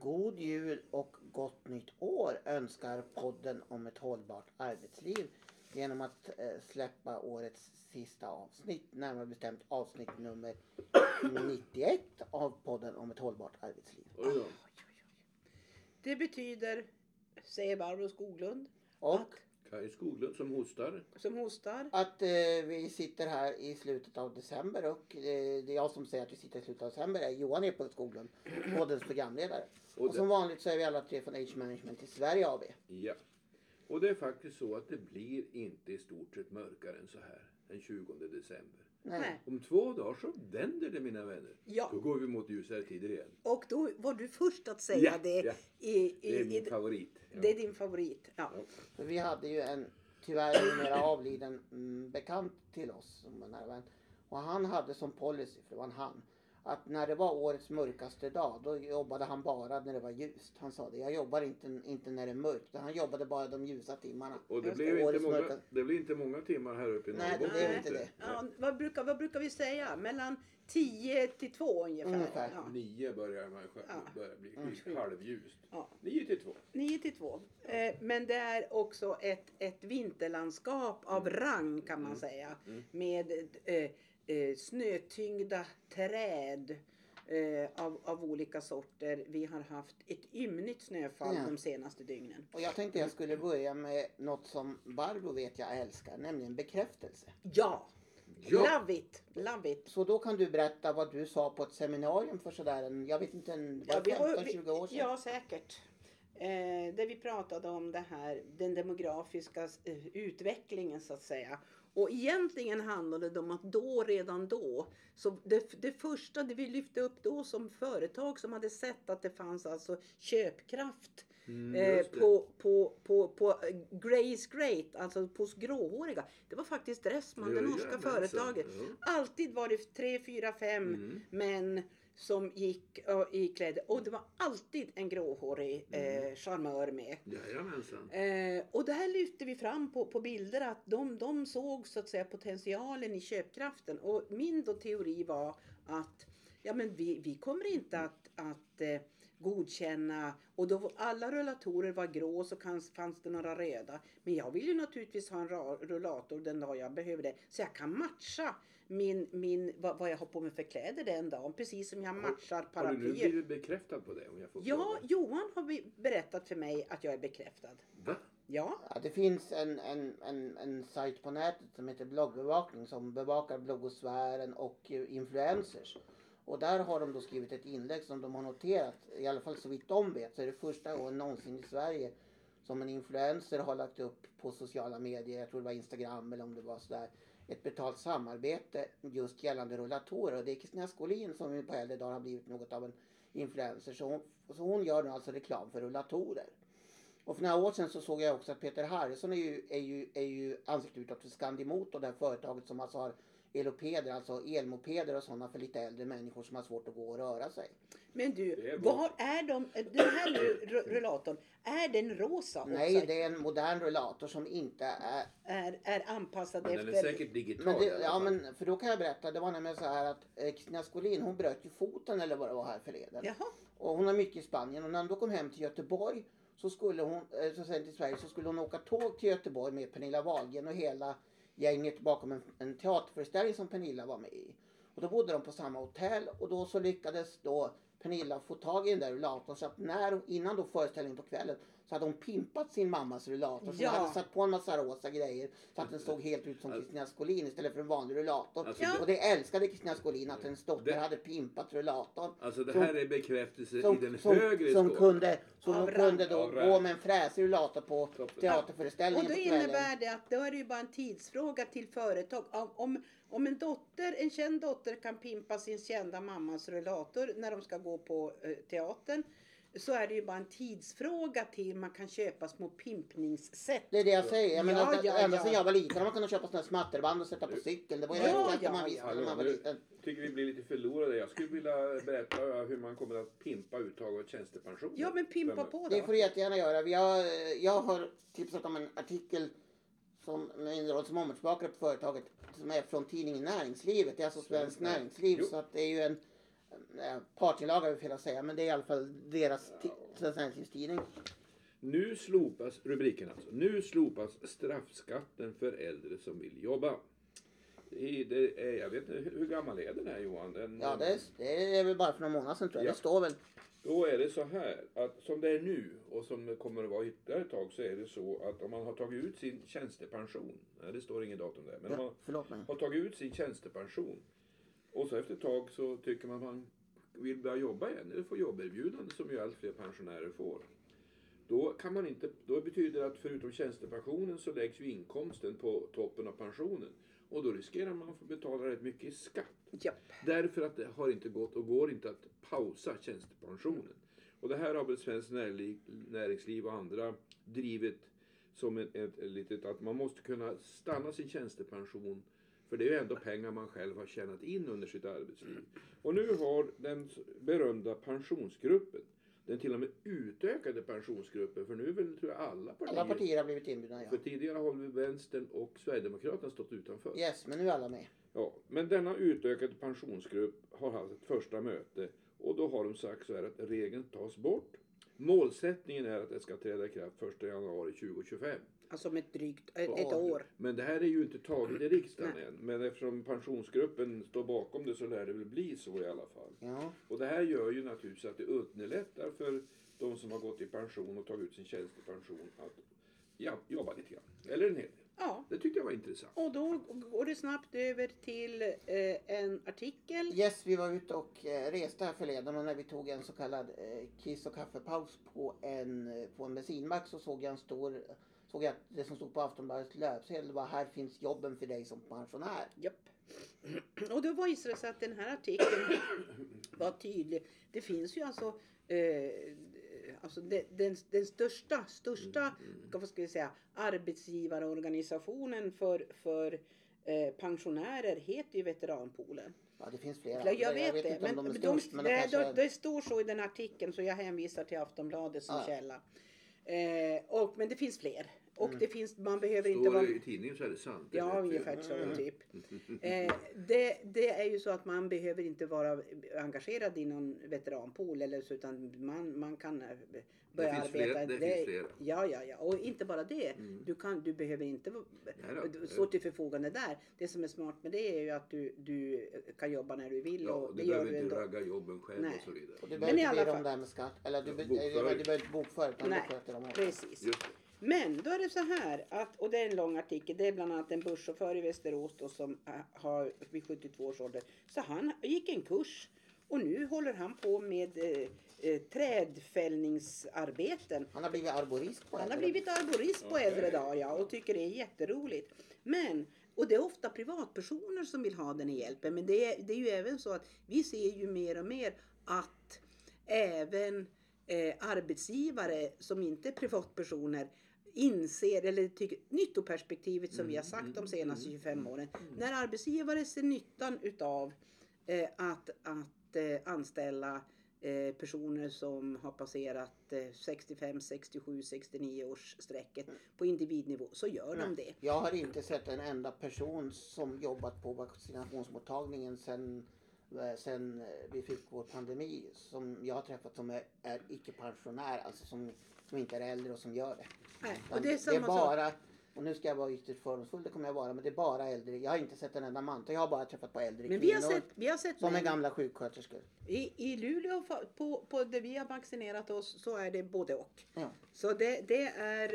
God jul och gott nytt år önskar podden om ett hållbart arbetsliv genom att eh, släppa årets sista avsnitt, närmare bestämt avsnitt nummer 91 av podden om ett hållbart arbetsliv. Oj. Det betyder, säger Barbro Skoglund, Och Kaj Skoglund som hostar. som hostar. att eh, vi sitter här i slutet av december och eh, det är jag som säger att vi sitter i slutet av december är Johan Epel Skoglund, poddens programledare. Och Och som vanligt så är vi alla tre från Age Management i Sverige AB. Ja. Och det är faktiskt så att det blir inte i stort sett mörkare än så här den 20 december. Nej. Om två dagar så vänder det mina vänner. Ja. Då går vi mot ljusare tider igen. Och då var du först att säga Ja, det. ja. I, i, Det är min i, favorit. Ja. det är din favorit. Ja. Vi hade ju en tyvärr numera avliden mm, bekant till oss som en nära vän. Och han hade som policy, för det var en han, att när det var årets mörkaste dag då jobbade han bara när det var ljust. Han sa det, jag jobbar inte, inte när det är mörkt. Han jobbade bara de ljusa timmarna. Och det blev, inte många, mörka- det blev inte många timmar här uppe i Nej, det Norrbotten. blev inte det. Ja, vad, brukar, vad brukar vi säga? Mellan 10 till 2 ungefär. Ungefär. Ja. Nio börjar man själv, Ja. börjar bli Mm. halvljust. Ja. Nio till två. 9 till 2. Eh, men det är också ett, ett vinterlandskap av rang kan man säga. Mm. Med eh, eh, snötyngda träd eh, av, av olika sorter. Vi har haft ett ymnigt snöfall Ja. de senaste dygnen. Och jag tänkte jag skulle börja med något som Barbro vet jag älskar, nämligen bekräftelse. Ja! Ja. Love it! Love it! Så då kan du berätta vad du sa på ett seminarium för sådär en, jag vet inte, en, var det vi har- 15-20 år sedan? Ja, säkert. Eh, där vi pratade om det här, den demografiska eh, utvecklingen så att säga. Och egentligen handlade det om att då, redan då, så det, det första det vi lyfte upp då som företag som hade sett att det fanns alltså köpkraft Mm, eh, på, på, på, på eh, Grace Great, alltså på gråhåriga. Det var faktiskt Dressman, det norska jajamensan. företaget. Ja. Alltid var det tre, fyra, fem Mm. män som gick uh, iklädda och det var alltid en gråhårig Mm. eh, charmör med. Jajamensan. Eh, och det här lyfte vi fram på, på bilder att de, de såg så att säga potentialen i köpkraften. Och min då teori var att ja, men vi, vi kommer inte att, att eh, godkänna och då alla rullatorer var grå så fanns det några röda. Men jag vill ju naturligtvis ha en rullator den dag jag behöver det. Så jag kan matcha min, min, vad, vad jag har på mig för kläder den dagen. Precis som jag matchar Har du nu paraplyer. blivit bekräftad på det? Om jag får Ja, fråga? Johan har be- berättat för mig att jag är bekräftad. Va? Ja. Ja, det finns en, en, en, en sajt på nätet som heter bloggbevakning som bevakar bloggosfären och eh, influencers. Och där har de då skrivit ett inlägg som de har noterat, i alla fall så vitt de vet, så är det första gången någonsin i Sverige som en influencer har lagt upp på sociala medier, jag tror det var Instagram eller om det var sådär, ett betalt samarbete just gällande rullatorer. Och det är Kristina Skolin som på äldre dagar har blivit något av en influencer. Så hon, så hon gör nu alltså reklam för rullatorer. Och för några år sedan så såg jag också att Peter Harrison är ju, är ju, är ju ansiktet utåt för Scandimoto, det här företaget som alltså har elopeder, alltså elmopeder och sådana för lite äldre människor som har svårt att gå och röra sig. Men du, är var är de, den här rullatorn, är den rosa också? Nej, det är en modern rullator som inte är... är, är anpassad Men den är efter... säkert digital Men det, ja, men för då kan jag berätta, det var nämligen så här att eh, Kristina Skolin hon bröt ju foten eller vad det var här förleden. Jaha. Och hon har mycket i Spanien och när hon då kom hem till Göteborg så skulle hon, eh, så sen till Sverige så skulle hon åka tåg till Göteborg med Pernilla Wahlgren och hela gänget bakom en, en teaterföreställning som Pernilla var med i. Och då bodde de på samma hotell och då så lyckades då Pernilla få tag i den där rullatorn så att när, innan då föreställningen på kvällen så hade hon pimpat sin mammas rullator. Så Ja. hon hade satt på en massa rosa grejer så att den såg helt ut som Kristina Skolin istället för en vanlig rullator. Alltså, Ja. Och det älskade Kristina Skolin att hennes dotter Det- hade pimpat rullatorn. Alltså det Som- här är bekräftelse i Som, den som, högre som skålen. kunde, som rang. kunde då gå med en fräsig rullator på Toppen. Och teaterföreställningen då på innebär det att då är det ju bara en tidsfråga till företag. Om, om, om en dotter, en känd dotter kan pimpa sin kända mammas rullator när de ska gå på eh, teatern så är det ju bara en tidsfråga till man kan köpa små pimpningssätt. Det är det jag säger. Jag menar, Ja, ja, ända ja. sedan jag var liten har man kunnat köpa sådana här smatterband och sätta på cykeln. Det var ju Ja, det ja, man visste när man var liten. tycker vi blir lite förlorade. Jag skulle vilja berätta hur man kommer att pimpa uttag av tjänstepension. Ja men pimpa på Det då. får du jättegärna göra. Vi har, jag har tipsat om en artikel som min roll som omvärldsbevakare på företaget som är från tidningen Näringslivet. Det är alltså Svenskt Svenskt Näring- Näringsliv. Jo. Så att det är ju en eh, partsinlaga fel att säga, men det är i alla fall deras Svenskt Näringslivs tidning. Nu slopas rubriken alltså. Nu slopas straffskatten för äldre som vill jobba. Är, det är, jag vet inte, hur gammal är den här Johan? Den, Ja, det är, det är väl bara för några månader sedan tror jag. Ja. Det står väl. Då är det så här att som det är nu och som det kommer att vara ytterligare ett tag så är det så att om man har tagit ut sin tjänstepension. Nej, det står inget datum där. Men om Ja, man förlåt mig. har tagit ut sin tjänstepension och så efter ett tag så tycker man att man vill börja jobba igen eller få jobberbjudande som ju allt fler pensionärer får. Då, kan man inte, då betyder det att förutom tjänstepensionen så läggs ju inkomsten på toppen av pensionen. Och då riskerar man att få betala rätt mycket i skatt. Japp. Därför att det har inte gått och går inte att pausa tjänstepensionen. Och det här har väl Svenskt Näringsliv, näringsliv och andra drivit som ett, ett, ett litet att man måste kunna stanna sin tjänstepension för det är ju ändå pengar man själv har tjänat in under sitt arbetsliv. Och nu har den berömda pensionsgruppen, den till och med utökade pensionsgruppen, för nu väl tror jag alla partier, Alla partier har blivit inbjudna, ja. för tidigare har väl Vänstern och Sverigedemokraterna stått utanför. Yes, men nu är alla med. Ja, men denna utökade pensionsgrupp har haft ett första möte och då har de sagt så här att regeln tas bort. Målsättningen är att det ska träda i kraft 1 januari 2025. Alltså om ett drygt, ett, Oj. år. Men det här är ju inte taget i riksdagen Nej. än. Men eftersom pensionsgruppen står bakom det så lär det väl bli så i alla fall. Ja. Och det här gör ju naturligtvis att det underlättar för de som har gått i pension och tagit ut sin tjänstepension att ja, jobba lite grann. Eller en hel del. Ja. Det tyckte jag var intressant. Och då går det snabbt över till eh, en artikel. Yes, vi var ute och eh, reste här förleden och när vi tog en så kallad eh, kiss och kaffepaus på en, eh, på en bensinmack så såg jag en stor såg jag att det som stod på Aftonbladets löpsedel var här finns jobben för dig som pensionär. Japp. Och då visade det sig att den här artikeln var tydlig. Det finns ju alltså, eh, alltså den, den, den största, största vad ska vi säga, arbetsgivarorganisationen för, för eh, pensionärer heter ju Veteranpoolen. Ja, det finns flera. Ja, jag andra. vet, det. Men, om de är de, störst, men de det, kanske står så i den artikeln så jag hänvisar till Aftonbladet som Ja. källa. Eh, och, men det finns fler. Och Mm. det finns, man behöver inte Står vara... det i tidningen så är det sant. det Ja, ungefär så typ. Eh, det, det är ju så att man behöver inte vara engagerad i någon veteranpool eller så, utan man, man kan eh, börja finns arbeta. fler- det finns flera. Ja, ja, ja. Och inte bara det. Du, kan, du behöver inte vara- då. stå till förfogande där. Det som är smart med det är ju att du, du kan jobba när du vill Ja, och du det gör behöver du inte ändå. ragga jobben själv Nej. och så vidare. Och du Men behöver i inte alla dig om fall. det här med skatt. Eller du, be, Bokföring. du, behöver inte bokföra utan Nej, det sköter de åt. Precis. Just det. Men då är det så här att, och det är en lång artikel, det är bland annat en busschaufför i Västerås då, som har vid 72 års ålder. Så han gick en kurs och nu håller han på med eh, eh, trädfällningsarbeten. Han har blivit arborist på Han har äldre. blivit arborist på Okej. äldre dagar ja, och tycker det är jätteroligt. Men, och det är ofta privatpersoner som vill ha den här hjälpen. Men det är, det är ju även så att vi ser ju mer och mer att även eh, arbetsgivare som inte är privatpersoner inser, eller tycker, nyttoperspektivet som vi har sagt de senaste 25 åren. När arbetsgivare ser nyttan utav eh, att, att eh, anställa eh, personer som har passerat eh, 65, 67, 69 års strecket på individnivå så gör de det. Jag har inte sett en enda person som jobbat på vaccinationsmottagningen sen, eh, sen eh, vi fick vår pandemi som jag har träffat som är, är icke-pensionär, alltså som, som inte är äldre och som gör det. Nej, och det är det är samma sak. bara, och nu ska jag vara ytterst fördomsfull, det kommer jag vara, men det är bara äldre. Jag har inte sett en enda man, jag har bara träffat på äldre Men vi har kvinnor sett, vi har sett som är män- gamla sjuksköterskor. I, I Luleå på, på där vi har vaccinerat oss så är det både och. Ja. Så det, det är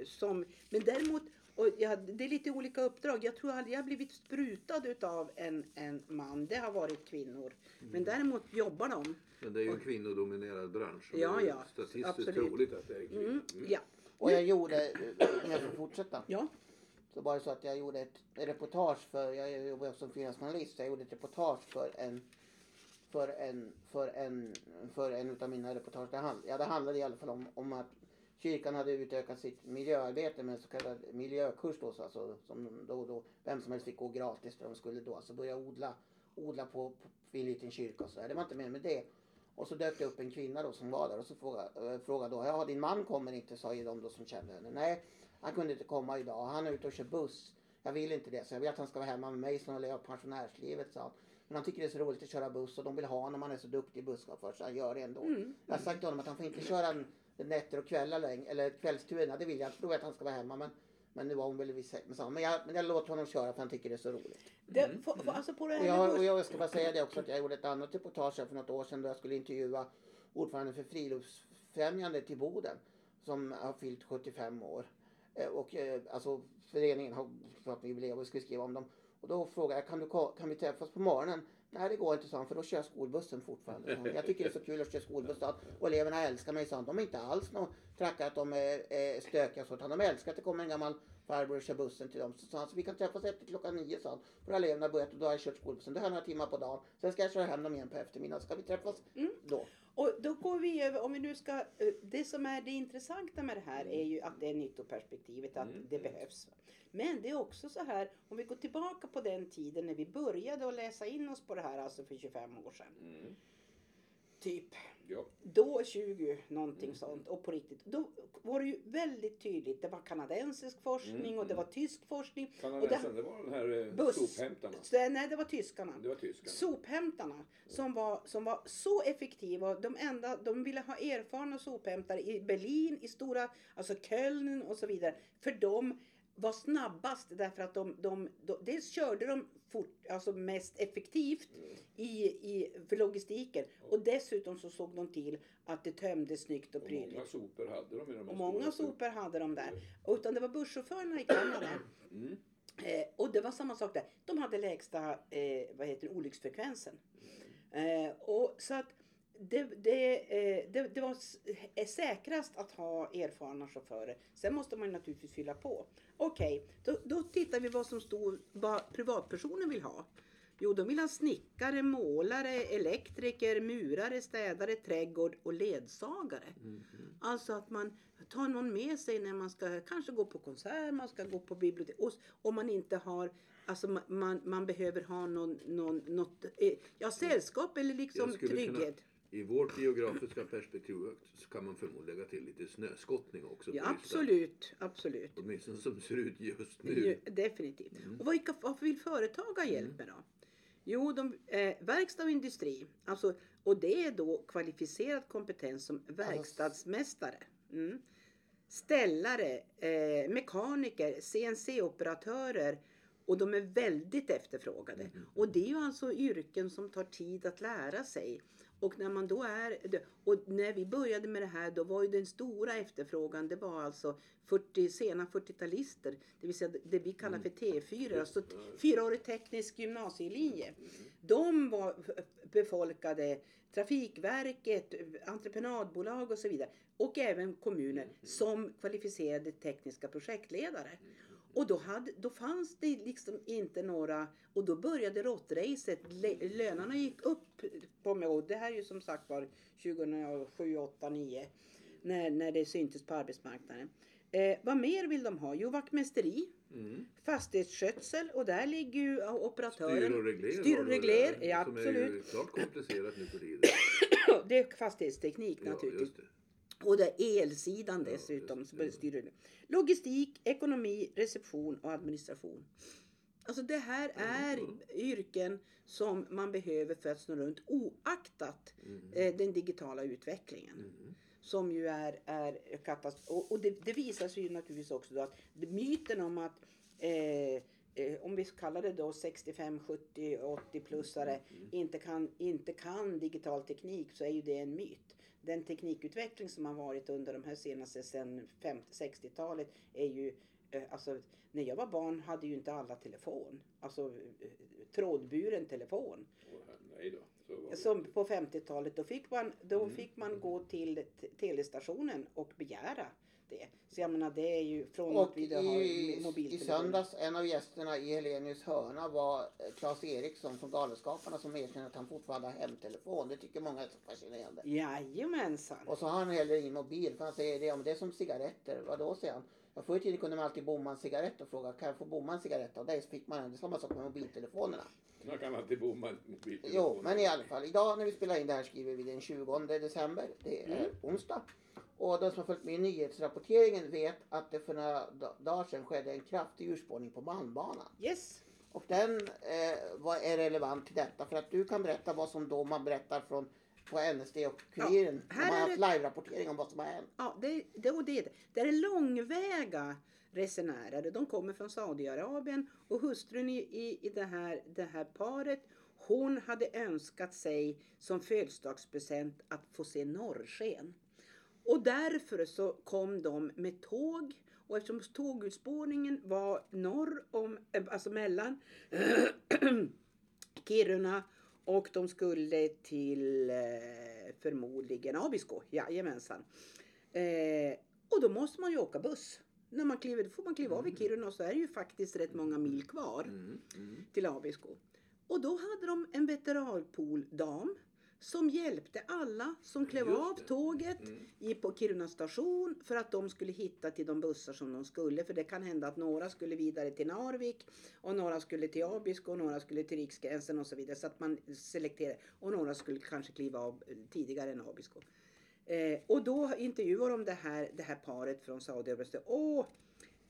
eh, som, men däremot, och ja, det är lite olika uppdrag. Jag tror aldrig jag har blivit sprutad utav en, en man. Det har varit kvinnor. Men däremot jobbar de. Men det är ju en kvinnodominerad bransch. Ja, det är ja, Statistiskt absolut. troligt att det är kvinnor. Mm, Mm. ja. Och jag gjorde, om jag får fortsätta, Ja. så var det så att jag gjorde ett reportage för, jag jobbar som frilansjournalist, jag gjorde ett reportage för en för en, för en, för en utav mina reportage. Det, hand, ja, det handlade i alla fall om, om att kyrkan hade utökat sitt miljöarbete med en så kallad miljökurs då, så alltså, som då, då vem som helst fick gå gratis där de skulle då alltså börja odla, odla på, på vid en liten kyrka och så där. Det var inte mer med det. Och så dök det upp en kvinna då som var där och så frågade, äh, frågade då, ja din man kommer inte, sa ju de då som kände henne. Nej, han kunde inte komma idag. Han är ute och kör buss. Jag vill inte det, så jag vill att han ska vara hemma med mig så han lever pensionärslivet, sa han. Men han tycker det är så roligt att köra buss och de vill ha honom. Han är så duktig busschaufför så han gör det ändå. Mm. Jag har sagt till honom att han får inte köra en, nätter och kvällar längre, eller kvällsturerna. Det vill jag. För då vet att han ska vara hemma. Men, men nu var hon väl med samma. Men jag, men jag låter honom köra för han tycker det är så roligt. Det, för, för, alltså på det Och här jag, och jag ska bara säga det också att jag gjorde ett annat reportage för något år sedan då jag skulle intervjua ordföranden för Friluftsfrämjandet i Boden som har fyllt 75 år. Eh, Och eh, alltså föreningen har pratat med jubileum och skulle skriva om dem. Och då frågade jag, kan, du, kan vi träffas på morgonen? Nej det går inte sa han för då kör jag skolbussen fortfarande. han. Jag tycker det är så kul att köra skolbuss och eleverna älskar mig sa han. De är inte alls någon trackar att de är, är stökiga så utan de älskar att det kommer en gammal farbror och kör bussen till dem. Så sa han, så vi kan träffas efter klockan nio sa han. För eleverna har börjat och då har jag kört skolbussen. Då har jag några timmar på dagen. Sen ska jag köra hem dem igen på eftermiddagen. Ska vi träffas då? Och då går vi över, om vi nu ska, eh, det som är det intressanta med det här är ju att det är nyttoperspektivet, att Mm. det behövs. Men det är också så här, om vi går tillbaka på den tiden när vi började att läsa in oss på det här, alltså för 25 år sedan. Mm. Typ. Ja. Då 20 någonting Mm. sånt och på riktigt. Då var det ju väldigt tydligt. Det var kanadensisk forskning Mm, och det mm. var tysk forskning. Och Kanadensaren, det var den här eh, Buss. sophämtarna. Så, nej, det var tyskarna. Det var tyskarna. Sophämtarna som var, som var så effektiva. De, enda, de ville ha erfarna sophämtare i Berlin, i stora, alltså Köln och så vidare. För de var snabbast därför att de, de, de dels körde de fort, alltså mest effektivt i, i, för logistiken och dessutom så såg de till att det tömdes snyggt och Och många prydligt. sopor hade de i de här Och många sopor hade de där. Och Utan det var busschaufförerna i Kanada. Mm. Eh, och det var samma sak där. De hade lägsta eh, vad heter det, olycksfrekvensen. Eh, och så att det, det, eh, det, det var är säkrast att ha erfarna chaufförer. Sen måste man naturligtvis fylla på. Okej, då, då tittar vi vad som står, vad privatpersonen vill ha. Jo, de vill ha snickare, målare, elektriker, murare, städare, trädgård och ledsagare. Mhm. Alltså att man tar någon med sig när man ska kanske gå på konsert, man ska gå på bibliotek. Och om man inte har, alltså man, man, behöver ha någon, någon, något, eh, ja sällskap eller liksom skulle kunna- trygghet. I vårt geografiska perspektiv så kan man förmodligen lägga till lite snöskottning också. Ja, absolut, absolut. Åtminstone som ser ut just Ju, nu. definitivt. Mm. Och vilka, varför vill företag ha hjälp med då? Jo, de, eh, verkstad och industri. Alltså, och det är då kvalificerad kompetens som verkstadsmästare. Mm. Ställare, eh, mekaniker, CNC-operatörer. Och de är väldigt efterfrågade. Mm. Och det är ju alltså yrken som tar tid att lära sig. Och när man då är, och när vi började med det här då var ju den stora efterfrågan det var alltså 40, sena 40-talister. Det vill säga det vi kallar för T4, alltså fyraårig teknisk gymnasielinje. De var befolkade Trafikverket, entreprenadbolag och så vidare. Och även kommuner som kvalificerade tekniska projektledare. Och då, hade, då fanns det liksom inte några, och då började råttracet. Lö- Lönerna gick upp, på mig, och det här är ju som sagt var 2007, 8, 9. När, när det syntes på arbetsmarknaden. Eh, vad mer vill de ha? Jo, vaktmästeri, Mm. fastighetsskötsel och där ligger ju operatören. Styr och regler. Styr och regler, ja, Som är ju absolut. klart komplicerat nu för tiden. Det är fastighetsteknik Ja, naturligtvis. det. Och det är elsidan dessutom som styr det. Logistik, ekonomi, reception och administration. Alltså det här är yrken som man behöver för att snurra runt oaktat Mm. eh, den digitala utvecklingen. Mm. Som ju är, är katastrof. Och, och det, det visar sig ju naturligtvis också då att myten om att eh, eh, om vi kallar det då 65, 70, 80-plussare inte, kan, inte kan digital teknik så är ju det en myt. Den teknikutveckling som har varit under de här senaste sen 50-60-talet är ju eh, Alltså, när jag var barn hade ju inte alla telefon. Alltså eh, trådburen telefon. Nej då. Så. Som på 50-talet, då fick man, då Mm. fick man gå till telestationen och begära det. Så jag menar det är ju från Och att vi har i, i mobiltelefon. söndags, en av gästerna i Helenius hörna var eh, Claes Eriksson från Galenskaparna som erkänner att han fortfarande har hemtelefon. Det tycker många är så fascinerande. Jajamensan. Och så har han heller ingen mobil för han säger det om det är som cigaretter. Vadå säger han? Ja, förr i tiden kunde man alltid bomma en cigarett och fråga kan jag få bomma en cigarett av dig? Så fick man det är samma sak med mobiltelefonerna. Man kan alltid bomma en mobiltelefon. Jo, men i alla fall. Idag när vi spelar in det här skriver vi den 20 december. Det är onsdag. Och de som har följt med i nyhetsrapporteringen vet att det för några da- dagar sedan skedde en kraftig urspårning på malmbanan. Yes. Och den eh, vad är relevant till detta för att du kan berätta vad som då man berättar från på NSD och Kuriren. Ja, här har är haft live-rapportering om vad som har hänt. Ja, det, det, och det, det är långväga resenärer. De kommer från Saudiarabien och hustrun i, i, i det, här, det här paret hon hade önskat sig som födelsedagspresent att få se norrsken. Och därför så kom de med tåg och eftersom tågurspårningen var norr om, eh, alltså mellan Kiruna och de skulle till eh, förmodligen Abisko, jajamensan. Eh, och då måste man ju åka buss. När man kliver, då får man kliva av i Kiruna och så är det ju faktiskt rätt många mil kvar Mm, mm. till Abisko. Och då hade de en veteranpooldam som hjälpte alla som klev av tåget Mm. i på Kiruna station för att de skulle hitta till de bussar som de skulle. För det kan hända att några skulle vidare till Narvik och några skulle till Abisko och några skulle till Riksgränsen och så vidare. Så att man selekterar. Och några skulle kanske kliva av eh, tidigare än Abisko. Eh, och då intervjuar de det här, det här paret från Saudiarabien. Åh,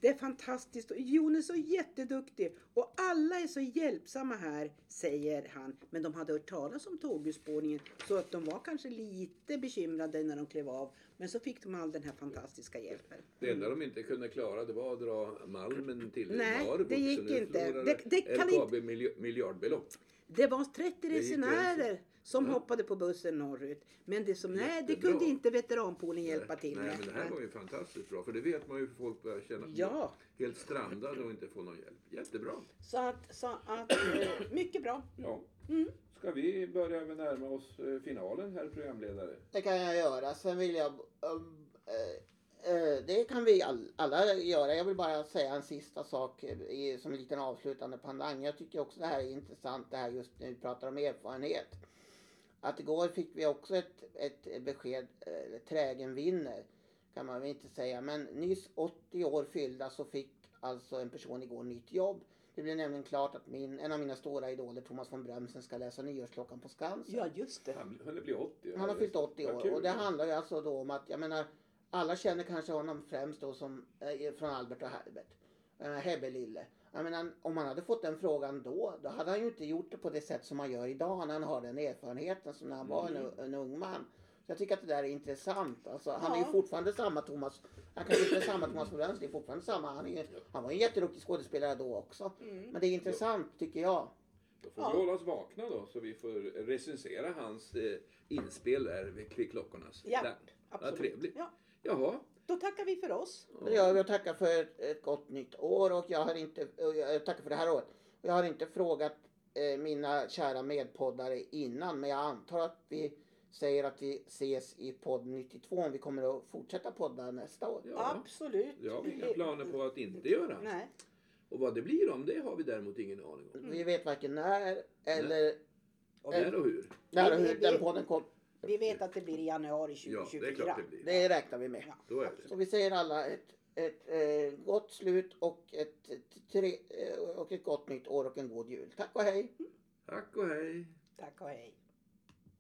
det är fantastiskt och Jon är så jätteduktig och alla är så hjälpsamma här, säger han. Men de hade hört talas om tågurspårningen så att de var kanske lite bekymrade när de klev av. Men så fick de all den här fantastiska hjälpen. Det enda de inte kunde klara det var att dra malmen till Nej, Narvik. det gick inte. Det- det kan LKAB milj- miljardbelopp. Det var 30 gick resenärer. Som Ja. hoppade på bussen norrut. Men det som, nej, det kunde inte veteranpoolen hjälpa till Nej, med. men det här var ju fantastiskt bra. För det vet man ju hur folk börjar känna Ja. helt strandade och inte få någon hjälp. Jättebra. Så att, så att eh, mycket bra. Ja. Mm. Ska vi börja med närma oss eh, finalen, herr programledare? Det kan jag göra. Sen vill jag... um, eh, det kan vi all, alla göra. Jag vill bara säga en sista sak som en liten avslutande pandang. Jag tycker också det här är intressant det här just när vi pratar om erfarenhet. Att igår fick vi också ett, ett besked, eh, trägen vinner kan man väl inte säga. Men nyss 80 år fyllda så fick alltså en person igår nytt jobb. Det blev nämligen klart att min, en av mina stora idoler, Thomas von Brömsen, ska läsa Nyårsklockan på Skansen. Ja, just det. Han han blir 80. Han har fyllt 80 Vad år kul. och det handlar ju alltså då om att, jag menar, alla känner kanske honom främst då som eh, från Albert och Herbert. Eh, Hebbe Lille. Jag menar, om han hade fått den frågan då, då hade han ju inte gjort det på det sätt som han gör idag när han har den erfarenheten som när han var en, Mm. en ung man. Så jag tycker att det där är intressant. Alltså, Han är Ja. ju fortfarande samma Thomas. Han kanske inte är samma Thomas Bröms, det är fortfarande samma. Han, är, ju- han var en jätteduktig skådespelare då också. Mm. Men det är intressant tycker jag. Då får Ja. vi hålla oss vakna då så vi får recensera hans eh, inspel där vid Kvickklockornas. Ja, Där. absolut. trevligt. Ja, Jaha. Då tackar vi för oss. Vi och tackar för ett, ett gott nytt år och jag har inte, jag tackar för det här året. Jag har inte frågat eh, mina kära medpoddare innan men jag antar att vi säger att vi ses i podd 92 om vi kommer att fortsätta podda nästa år. Ja. Absolut. Jag har inga planer på att inte göra. Nej. Och vad det blir om det har vi däremot ingen aning om. Vi vet varken när eller Och när och hur. när och hur den podden kom. Vi vet att det blir i januari Ja, det är 2024. klart det blir. Det räknar vi med. Ja. Då är det. Så vi säger alla ett, ett eh, gott slut och ett, ett, tre, eh, och ett gott nytt år och en god jul. Tack och hej! Tack och hej. Tack och hej.